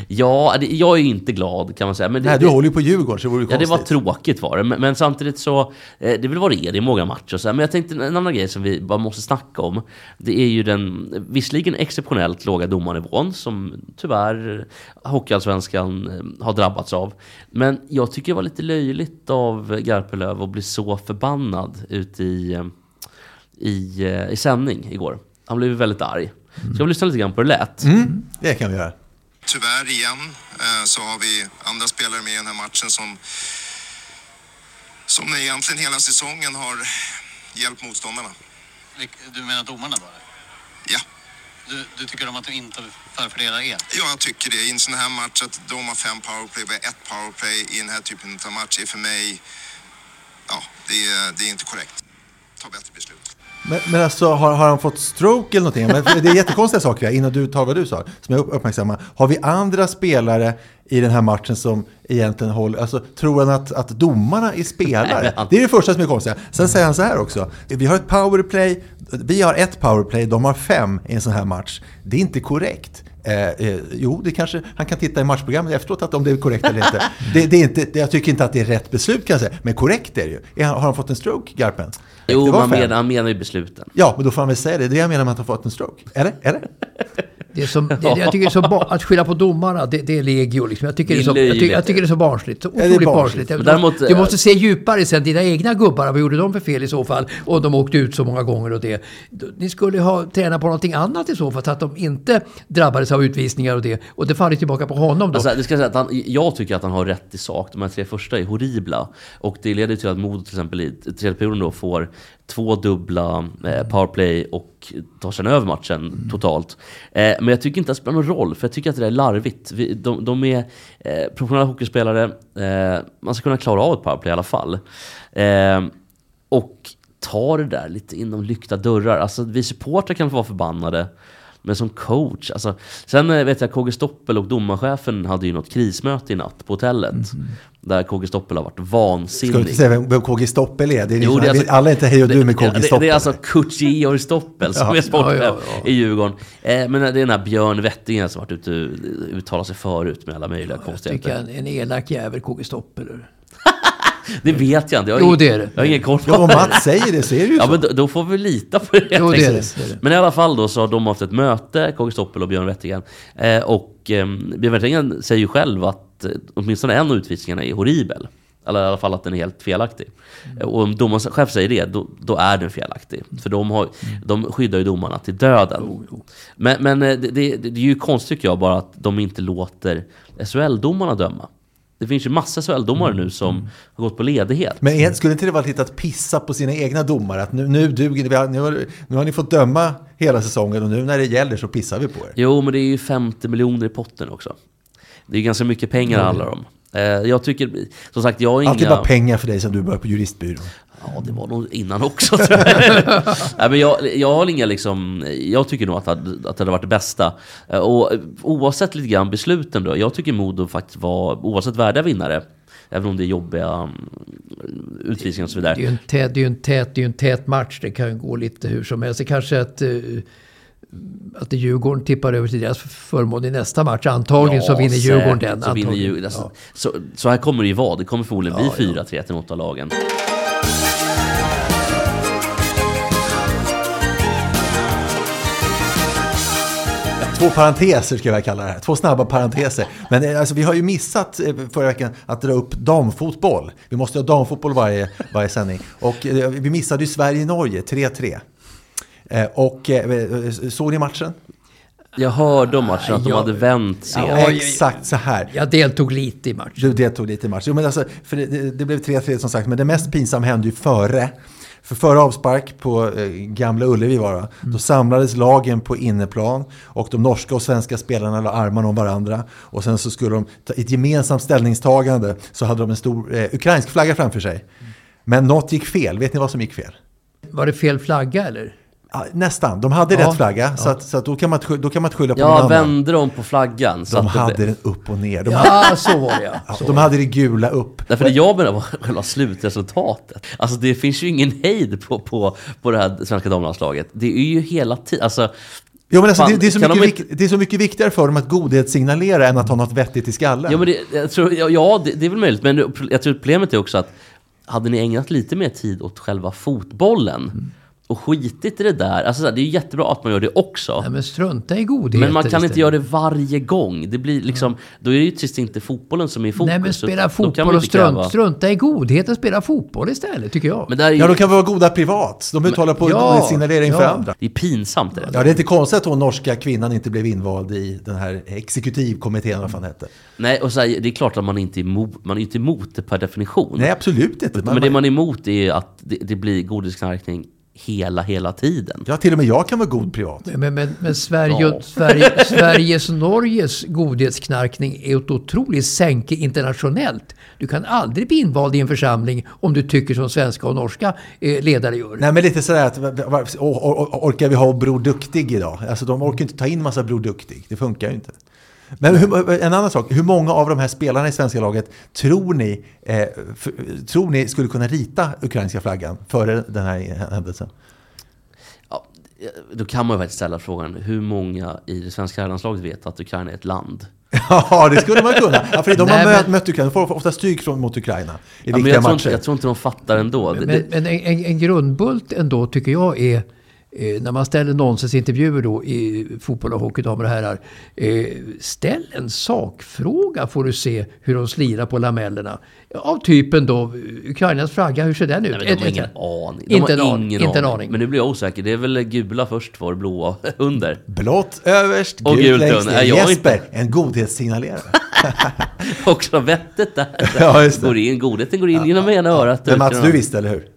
Ja, det- jag är ju inte glad kan man säga. Men det, Nej, du håller ju på Djurgården så det vore ju Ja, det var konstigt. tråkigt var det. Men, men samtidigt så, eh, det är väl vad det är, det är många matcher och så här. Men jag tänkte en annan grej som vi bara måste snacka om. Det är ju den visserligen exceptionellt låga domarnivån som tyvärr Hockeyallsvenskan eh, har drabbats av. Men jag tycker det var lite löjligt av Garpenlöv att bli så förbannad ute i, eh, i, eh, i sändning igår. Han blev väldigt arg. Ska vi lyssna lite grann på hur det lät? Mm, det kan vi göra. Tyvärr igen eh, så har vi andra spelare med i den här matchen som som egentligen hela säsongen har hjälpt motståndarna. Du menar domarna bara? Ja. Du, du tycker om att de inte förfördelar er? Ja, jag tycker det. I en sån här match att de har fem powerplay, vi har ett powerplay i den här typen av match är för mig, ja, det är, det är inte korrekt. Ta bättre beslut. Men, men alltså, har, har han fått stroke eller någonting? Men det är jättekonstiga saker här, innan du tar vad du sa, som jag upp- uppmärksammar. Har vi andra spelare i den här matchen som egentligen håller, alltså tror han att, att domarna är spelare? Det är det första som är konstigt. Sen säger han så här också, vi har ett powerplay, vi har ett powerplay, de har fem i en sån här match. Det är inte korrekt. Eh, eh, jo, det kanske, han kan titta i matchprogrammet efteråt att om det är korrekt eller inte. Det, det är inte det, jag tycker inte att det är rätt beslut kan jag säga, men korrekt är det ju. Är har han fått en stroke, Garpen? Jo, man menar, han menar ju besluten. Ja, men då får han väl säga det. Det är det jag menar med att han fått en stroke. Eller? Eller? Det är som, det, jag tycker det är så ba, att skylla på domarna, det, det är legio. Liksom. Jag, tycker det är så, jag, tycker, jag tycker det är så barnsligt. Så otroligt barnsligt. barnsligt. Jag- däremot, du eh, måste se djupare sen, dina egna gubbar, vad gjorde de för fel i så fall? Och de åkte ut så många gånger och det. Ni skulle ha tränat på någonting annat i så fall, så att de inte drabbades av utvisningar och det. Och det faller tillbaka på honom då. Alltså, det ska säga att han, jag tycker att han har rätt i sak. De här tre första är horribla. Och det leder till att Modo till exempel i tredje perioden då får två dubbla eh, powerplay och tar sen över matchen totalt. Eh, men jag tycker inte att det spelar någon roll, för jag tycker att det är larvigt. Vi, de, de är eh, professionella hockeyspelare, eh, man ska kunna klara av ett powerplay i alla fall. Eh, och ta det där lite inom lyckta dörrar. Alltså vi supportrar kan vara förbannade. Men som coach, alltså. Sen eh, vet jag KG Stoppel och domarchefen hade ju något krismöte i natt på hotellet. Där KG Stoppel har varit vansinnig. Ska du inte säga vem, vem KG Stoppel är? Det är, Jo, liksom, det är alltså- alla är inte hej och du med det, KG det, Stoppel. det är alltså Kurt Georg Stoppel som Ja. är sportchef Ja, ja, i Djurgården. Eh, men det är den här Björn Wettingen som varit ute och uttalat sig förut med alla möjliga Jag tycker konstigheter. en, en elak jävel, KG Stoppel. Det vet jag inte. Jag har Jo, ingen- det är det. Jag har ingen koll på Ja, om Mats säger det så är det ju Ja, så. men då, då får vi lita på det. Jo, det är det, Precis. det är det. Men i alla fall då så har de haft ett möte, KG Stoppel och Björn Wettingen. Eh, och eh, Björn Wettingen säger ju själv att eh, åtminstone en av utvisningarna är horribel. Eller i alla fall att den är helt felaktig. Eh, Och om domarens chef säger det, då, då är den felaktig. För de, har, de skyddar ju domarna till döden. Men, men eh, det, det, det är ju konstigt tycker jag bara att de inte låter SHL-domarna döma. Det finns ju massa SHL-domare nu som har gått på ledighet. Men skulle inte det vara lite att pissa på sina egna domare? Att nu, nu duger det, nu har, nu har ni fått döma hela säsongen och nu när det gäller så pissar vi på er. Jo, men det är ju 50 miljoner i potten också. Det är ju ganska mycket pengar det handlar om. Eh, Jag tycker, som sagt, jag har inga... Alltid bara pengar för dig sen du började på juristbyrån. Ja, det var nog innan också. Nej, men jag, jag har inga liksom, jag tycker nog att, det hade- att det hade varit det bästa. Eh, Och oavsett lite grann besluten då, jag tycker Modo faktiskt var, oavsett värdiga vinnare, även om det är jobbiga mm, utvisningar och så vidare. Det är ju en tät, det är ju en tät, det är en tät match. Det kan ju gå lite hur som helst. Det kanske att, eh, att Djurgården tippar över till deras förmån i nästa match. Antagligen så vinner Djurgården den. Så, vinner. Djurgården. Alltså, så, så här kommer det ju vara. Det kommer förmodligen Ja, bli 4-3 till något av lagen. Två parenteser ska jag kalla det här. Två snabba parenteser. Men eh, alltså, vi har ju missat eh, förra veckan att dra upp damfotboll. Vi måste ha damfotboll varje, varje sändning. Och eh, vi missade ju Sverige-Norge 3-3. Eh, Och eh, såg ni matchen? Jag hörde om matchen att de hade vänt Ja, serien. ja, Exakt så här. Jag deltog lite i matchen. Du deltog lite i matchen. Jo, men alltså, för det, det, blev 3-3 som sagt, men det mest pinsamma hände ju före. För före avspark på eh, Gamla Ullevi var det, då samlades lagen på inneplan och de norska och svenska spelarna la armarna om varandra. Och sen så skulle de, ta, i ett gemensamt ställningstagande, så hade de en stor eh, ukrainsk flagga framför sig. Men något gick fel. Vet ni vad som gick fel? Var det fel flagga eller? Ja, nästan. De hade Ja, rätt flagga, så, ja. att, så att då, kan man, då kan man inte skylla på någon Ja, annan. vände de på flaggan? så De det hade blev- den upp och ner. De Ja, hade, så var det ja. ja, Så de hade det gula upp. Därför det jag menar var själva slutresultatet. Alltså det finns ju ingen hejd på, på, på det här svenska damlandslaget. Det är ju hela tiden, alltså... Jo, men alltså, fan, det, det, är så mycket, de vik- det är så mycket viktigare för dem att godhetssignalera än att ha något vettigt i skallen. Ja, men det, jag tror, ja, ja det, det är väl möjligt, men jag tror problemet är också att hade ni ägnat lite mer tid åt själva fotbollen och skitit i det där, alltså så här, det är ju jättebra att man gör det också. Nej, men strunta i godheten Men man kan inte göra det varje gång. Det blir liksom, Då är det ju tills inte fotbollen som är i fokus. Nej, men spela då fotboll och strunt, strunta i godheten. Spela fotboll istället, tycker jag. Men där är ju, Ja, de kan vara goda privat. De hålla på ja, signalera inför ja. andra. det är pinsamt. Det. Ja, det är inte konstigt att hon norska kvinnan inte blev invald i den här exekutivkommittén, vad fan hette. Nej, och så här, det är klart att man inte är emot, man är inte emot det per definition. Nej, absolut inte. men det man är emot är att det, det blir godisknarkning hela, hela tiden. Ja, till och med jag kan vara god privat. Men, men, men Sverige, Ja. Sverige, Sveriges och Norges godhetsknarkning är ett otroligt sänke internationellt. Du kan aldrig bli invald i en församling om du tycker som svenska och norska eh, ledare gör. Nej, men lite sådär att or- or- orkar vi ha Bror Duktig idag? Alltså de orkar inte ta in massa Bror Duktig. Det funkar ju inte. Men hur, en annan sak, hur många av de här spelarna i svenska laget tror ni, eh, f- tror ni skulle kunna rita ukrainska flaggan före den här händelsen? Ja, då kan man ju faktiskt ställa frågan, hur många i det svenska herrlandslaget vet att Ukraina är ett land? Ja, det skulle man kunna. Ja, för de har Nej, mött, men- mött Ukraina, de får ofta stryk mot Ukraina i Ja, viktiga jag, tror matcher. inte, jag tror inte de fattar ändå. Det, Men, det, men en, en, en grundbult ändå tycker jag är eh, när man ställer nonsensintervjuer då i fotboll och hockey, damer och herrar. Eh, ställ en sakfråga får du se hur de slirar på lamellerna. Av typen då, Ukrainas flagga, hur ser den ut? nej, de har ingen aning. De Inte har en aning, ingen inte en aning. Men nu blir jag osäker. Det är väl gula först för blåa under. Blått överst, Och gult gult längst under. ner. Jesper, inte- en godhetssignalerare. Också vettet där. Ja, just det. Går in, godheten går in genom ena örat. Men Mats, du visste, eller hur?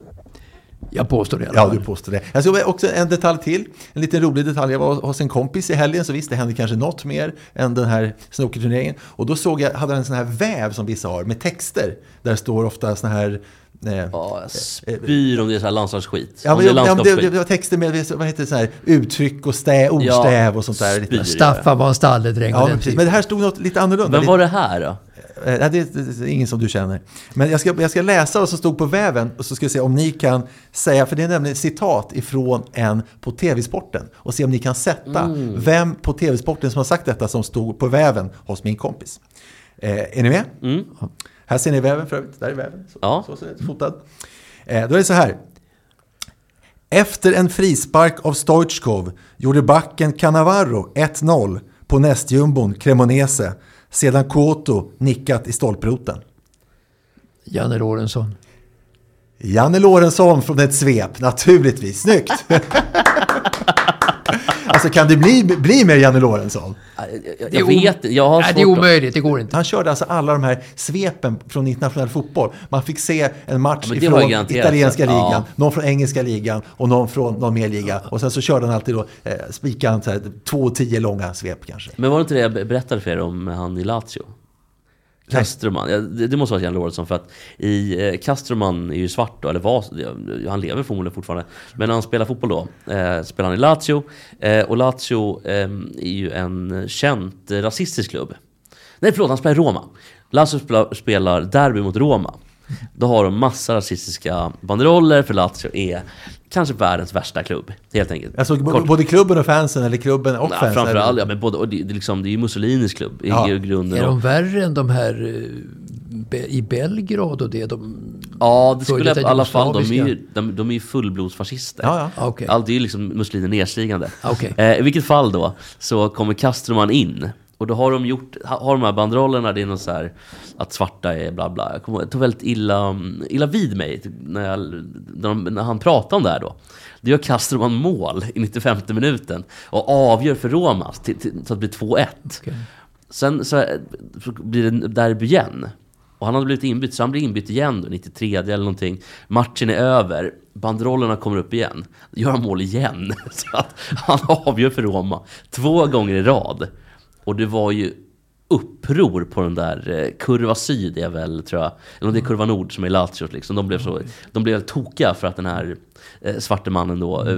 Jag påstår det i alla Ja, fall. du påstår det. Jag ska också en detalj till. En liten rolig detalj. Jag var hos en kompis i helgen, så visst, det hände kanske något mer än den här snookerturneringen. Och då såg jag, hade han en sån här väv som vissa har, med texter. Där det står ofta såna här... Eh, Ja, jag spyr om det är så här landslagsskit. Ja, men, det är ja, men det, landskapsskit. det var texter med vad heter det, så här, uttryck och stä, ordstäv och sånt där. spyr. Staffan var en stalledräng Ja, den precis. Men det här stod något lite annorlunda. Vem var det här då? Eh, nej, det, är ingen som du känner. Men jag ska, jag ska läsa vad som stod på väven och så ska jag se om ni kan säga, för det är nämligen citat ifrån en på TV-sporten. Och se om ni kan sätta Mm. vem på TV-sporten som har sagt detta som stod på väven hos min kompis. Eh, är ni med? Mm. Här ser ni väven för övrigt. Där är väven. Så, Ja. så ser det ut, fotad. Eh, då är det så här. Efter en frispark av Stoichkov gjorde backen Cannavaro 1-0 på nästjumbon Cremonese sedan Koto nickat i stolproten. Janne Lorentzon. Janne Lorentzon från ett svep, naturligtvis. Snyggt! alltså kan det bli, bli mer Janne Lorentzon? Jag, jag, vet Jag har Nej, det är omöjligt, det går inte. Han körde alltså alla de här svepen från internationell fotboll. Man fick se en match Ja, ifrån italienska ligan, Ja. någon från engelska ligan och någon från någon mer liga. Och sen så körde han alltid då, eh, spikade han så här, två och tio långa svep kanske. Men var det inte det jag be- berättade för er om han i Lazio? Castroman, ja, det, det måste vara Jan Lorentzon för att i eh, Castroman är ju svart då, eller var, han lever förmodligen fortfarande. Men när han spelar fotboll då, eh, spelar han i Lazio. Eh, och Lazio eh, är ju en känt eh, rasistisk klubb. Nej förlåt, han spelar i Roma. Lazio spelar, spelar derby mot Roma. Då har de massa rasistiska banderoller för Lazio är kanske världens värsta klubb. Helt enkelt. Alltså Kort- både klubben och fansen, eller klubben och Nej, fansen. framförallt, ja, men både, och det, det, är liksom, det är ju Mussolinis klubb i Ja. grunden. Är de värre än de här eh, i Belgrad och det? De Ja, det skulle jag i alla fall. De är ju, de, de är ju fullblodsfascister. Ja, ja. Okej. Allt är ju liksom muslimer nedstigande. Okej. Eh, I vilket fall då, så kommer Castroman in. Och då har de gjort, ha- har de här banderollerna, det är något så här att svarta är bla bla. Jag, kommer, jag tog väldigt illa, illa vid mig när, jag, när, de, när han pratade om det här då. Då gör Castroman mål i 95 minuten och avgör för Roma till, till, så att det blir 2-1. Okej. Sen så så blir det derby igen. Och han hade blivit inbytt, så han blir inbytt igen då, 93 eller någonting. Matchen är över, banderollerna kommer upp igen. Då gör han mål igen. Så att han avgör för Roma två gånger i rad. Och det var ju uppror på den där eh, Kurva Syd är väl, tror jag, eller om det är Kurva Nord som är Lazio liksom. De blev, så, de blev tokiga för att den här eh, svarte mannen då eh,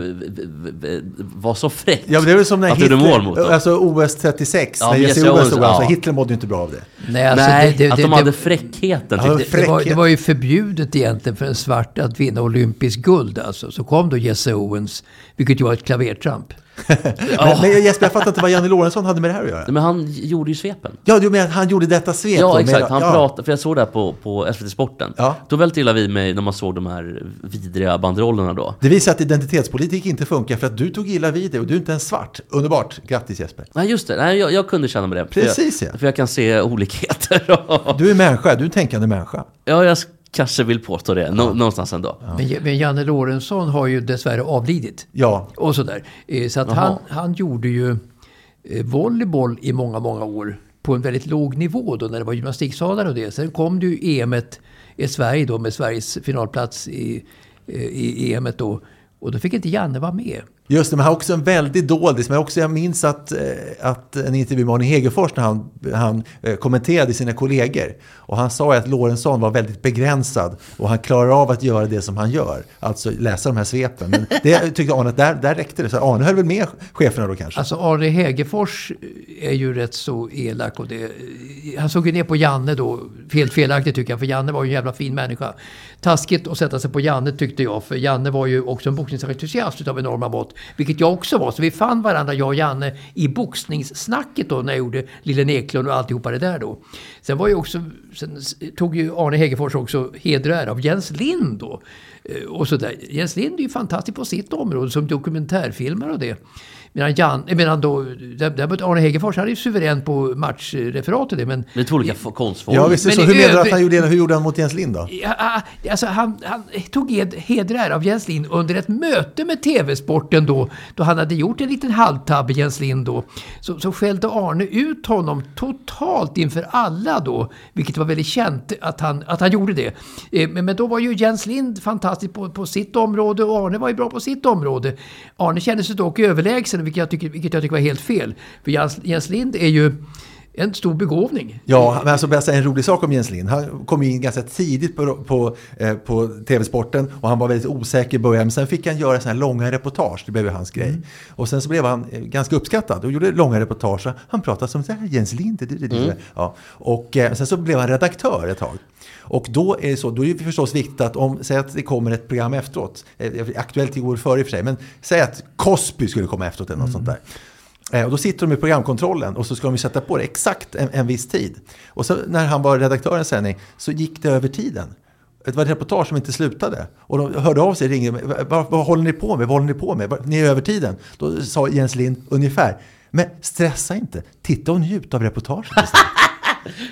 var så fräck. Ja, men det är väl som när Hitler, mot dem. alltså OS 36, Ja, när Jesse Owens stod alltså. Hitler mådde ju inte bra av det. Nej, alltså, Nej, det- det- att det- de det- hade fräckheten. Ja, Det var, det var ju förbjudet egentligen för en svart att vinna olympisk guld. Alltså. Så kom då Jesse Owens, vilket ju var ett klavertramp. Men, men Jesper, jag fattar inte vad Janne Lorentzon hade med det här att göra. Men han gjorde ju svepen. Ja, du menar att han gjorde detta svep? Ja, exakt. Han ja. pratade, för jag såg det här på, på SVT Sporten. Ja. Då väldigt illa vid mig när man såg de här vidriga banderollerna då. Det visar att identitetspolitik inte funkar för att du tog illa vid dig och du är inte ens svart. Underbart. Grattis Jesper. Nej, just det. Nej, jag, jag kunde känna med det. För Precis, jag, ja. För jag kan se olikheter. Du är människa, du är en tänkande människa. ja, jag kanske vill påstå det. Nå, någonstans ändå. Men, men Janne Lorentzon har ju dessvärre avlidit. Ja. Och sådär. Eh, Så att han, han gjorde ju eh, volleyboll i många, många år. På en väldigt låg nivå då när det var gymnastiksalar och det. Sen kom det ju EMet i Sverige då med Sveriges finalplats i, eh, i EMet då. Och då fick inte Janne vara med. Just det, men han har också en väldigt doldis. Men också, jag minns att, eh, att en intervju med Arne Hegerfors när han, han eh, kommenterade sina kollegor. Och han sa att Lorentzon var väldigt begränsad och han klarar av att göra det som han gör. Alltså läsa de här svepen. Men det tyckte Arne att där, där räckte det. Så Arne höll väl med cheferna då kanske? Alltså Arne Hegerfors är ju rätt så elak. Och det, eh, han såg ju ner på Janne då. Helt felaktigt tycker jag, för Janne var ju en jävla fin människa. Taskigt att sätta sig på Janne tyckte jag, för Janne var ju också en boxningsentusiast utav enorma mått. Vilket jag också var. Så vi fann varandra, jag och Janne, i boxningssnacket då när jag gjorde Lille Eklund och alltihopa det där då. Sen var ju också, sen tog ju Arne Hegerfors också heder och ära av Jens Lind då. Eh, och sådär. Jens Lind är ju fantastisk på sitt område som dokumentärfilmare och det. Medan, Jan, medan då, däremot Arne Hegerfors, han är ju suverän på matchreferat och det. Men, är två olika konstformer. Ja, visst Men så. i Hur menar du att han gjorde det? Hur gjorde han mot Jens Lind då? Ja, ah, alltså han, han tog hed, heder och ära av Jens Lind under ett möte med TV-sporten då, då han hade gjort en liten halvtabbe, Jens Lind då. Så, så skällde Arne ut honom totalt inför alla då, vilket var väldigt känt att han, att han gjorde det. Eh, men, men då var ju Jens Lind fantastisk på, på sitt område och Arne var ju bra på sitt område. Arne kände sig dock överlägsen, vilket jag tycker, vilket jag tycker var helt fel. För Jens, Jens Lind är ju en stor begåvning. Ja, men alltså bara säga en rolig sak om Jens Lind. Han kom in ganska tidigt på, på, eh, på TV-sporten och han var väldigt osäker i början. Men sen fick han göra sådana här långa reportage, det blev ju hans grej. Och sen så blev han eh, ganska uppskattad och gjorde långa reportage. Han pratade som så här, Jens Lind, det, det, det. Mm. Ja. Och eh, sen så blev han redaktör ett tag. Och då är det så, då är det förstås viktigt att om, säg att det kommer ett program efteråt, eh, aktuellt i år före i och för sig, men säg att Cosby skulle komma efteråt eller något sånt där. Eh, och då sitter de i programkontrollen och så ska de sätta på det exakt en, en viss tid. Och så när han var redaktörens sändning så gick det över tiden. Det var ett reportage som inte slutade. Och de hörde av sig och ringde. Vad, vad, håller ni på med? Vad håller ni på med? Ni är över tiden. Då sa Jens Lind ungefär. Men stressa inte. Titta och njut av reportaget.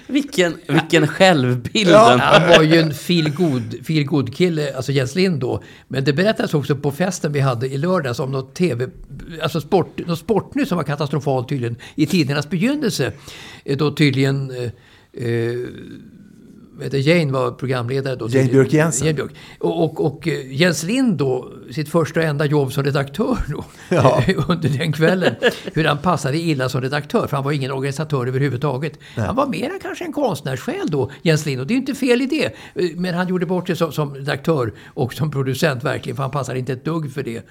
Vilken, vilken självbild. Ja, han var ju en feelgood feel good kille, alltså Jens Lind då. Men det berättades också på festen vi hade i lördags om något TV, alltså sport, något sportnytt som var katastrofalt tydligen i tidernas begynnelse. Eh, då tydligen eh, eh, vet du, Jane var programledare då. Jane Björk Jensen. Jane Björk. Och, och, och eh, Jens Lind då, sitt första och enda jobb som redaktör då, Ja. under den kvällen. Hur han passade illa som redaktör, för han var ingen organisatör överhuvudtaget. Han var mera kanske en konstnärssjäl då, Jens Lind. Och det är ju inte fel i det. Eh, Men han gjorde bort sig som, som redaktör och som producent verkligen, för han passar inte ett dugg för det.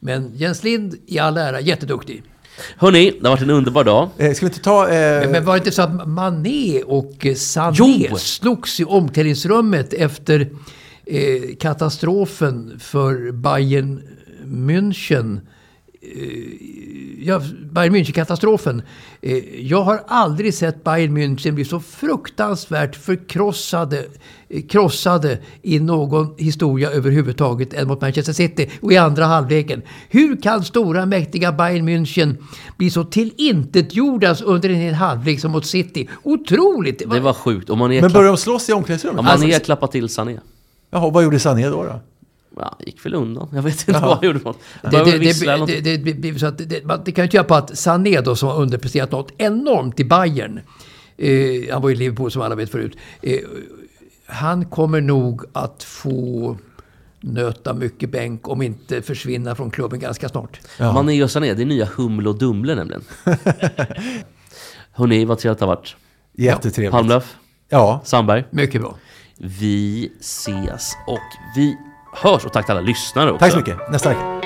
Men Jens Lind i all ära, jätteduktig. Hörni, det har varit en underbar dag. Eh, ska vi inte ta... Eh, Men, var det inte så att Mané och Sané Jo! slogs i omklädningsrummet efter eh, katastrofen för Bayern München? Eh, ja, Bayern München-katastrofen. Eh, jag har aldrig sett Bayern München bli så fruktansvärt förkrossade eh, krossade i någon historia överhuvudtaget än mot Manchester City och i andra halvleken. Hur kan stora mäktiga Bayern München bli så tillintetgjordas under en hel halvlek som mot City? Otroligt! Det var sjukt. Och man är men började de slåss i omklädningsrummet? Ja, man är Alltså, klappat till Sané. Jaha, vad gjorde Sané då? då? Ja, gick väl undan. Jag vet inte Jaha. vad han gjorde. Det, det, det, det, det, så att det, man- det kan ju tyda på att Sané då som har underpresterat något enormt i Bayern. Eh, han var ju i Liverpool som alla vet förut. Eh, han kommer nog att få nöta mycket bänk om inte försvinna från klubben ganska snart. Ja. Man är ju Sané, det är nya Humle och Dumle nämligen. Hörni, vad trevligt det har varit. Jättetrevligt. Palmlöf. Ja. Sandberg. Mycket bra. Vi ses och vi hörs. Och tack till alla lyssnare också. Tack så mycket. Nästa vecka.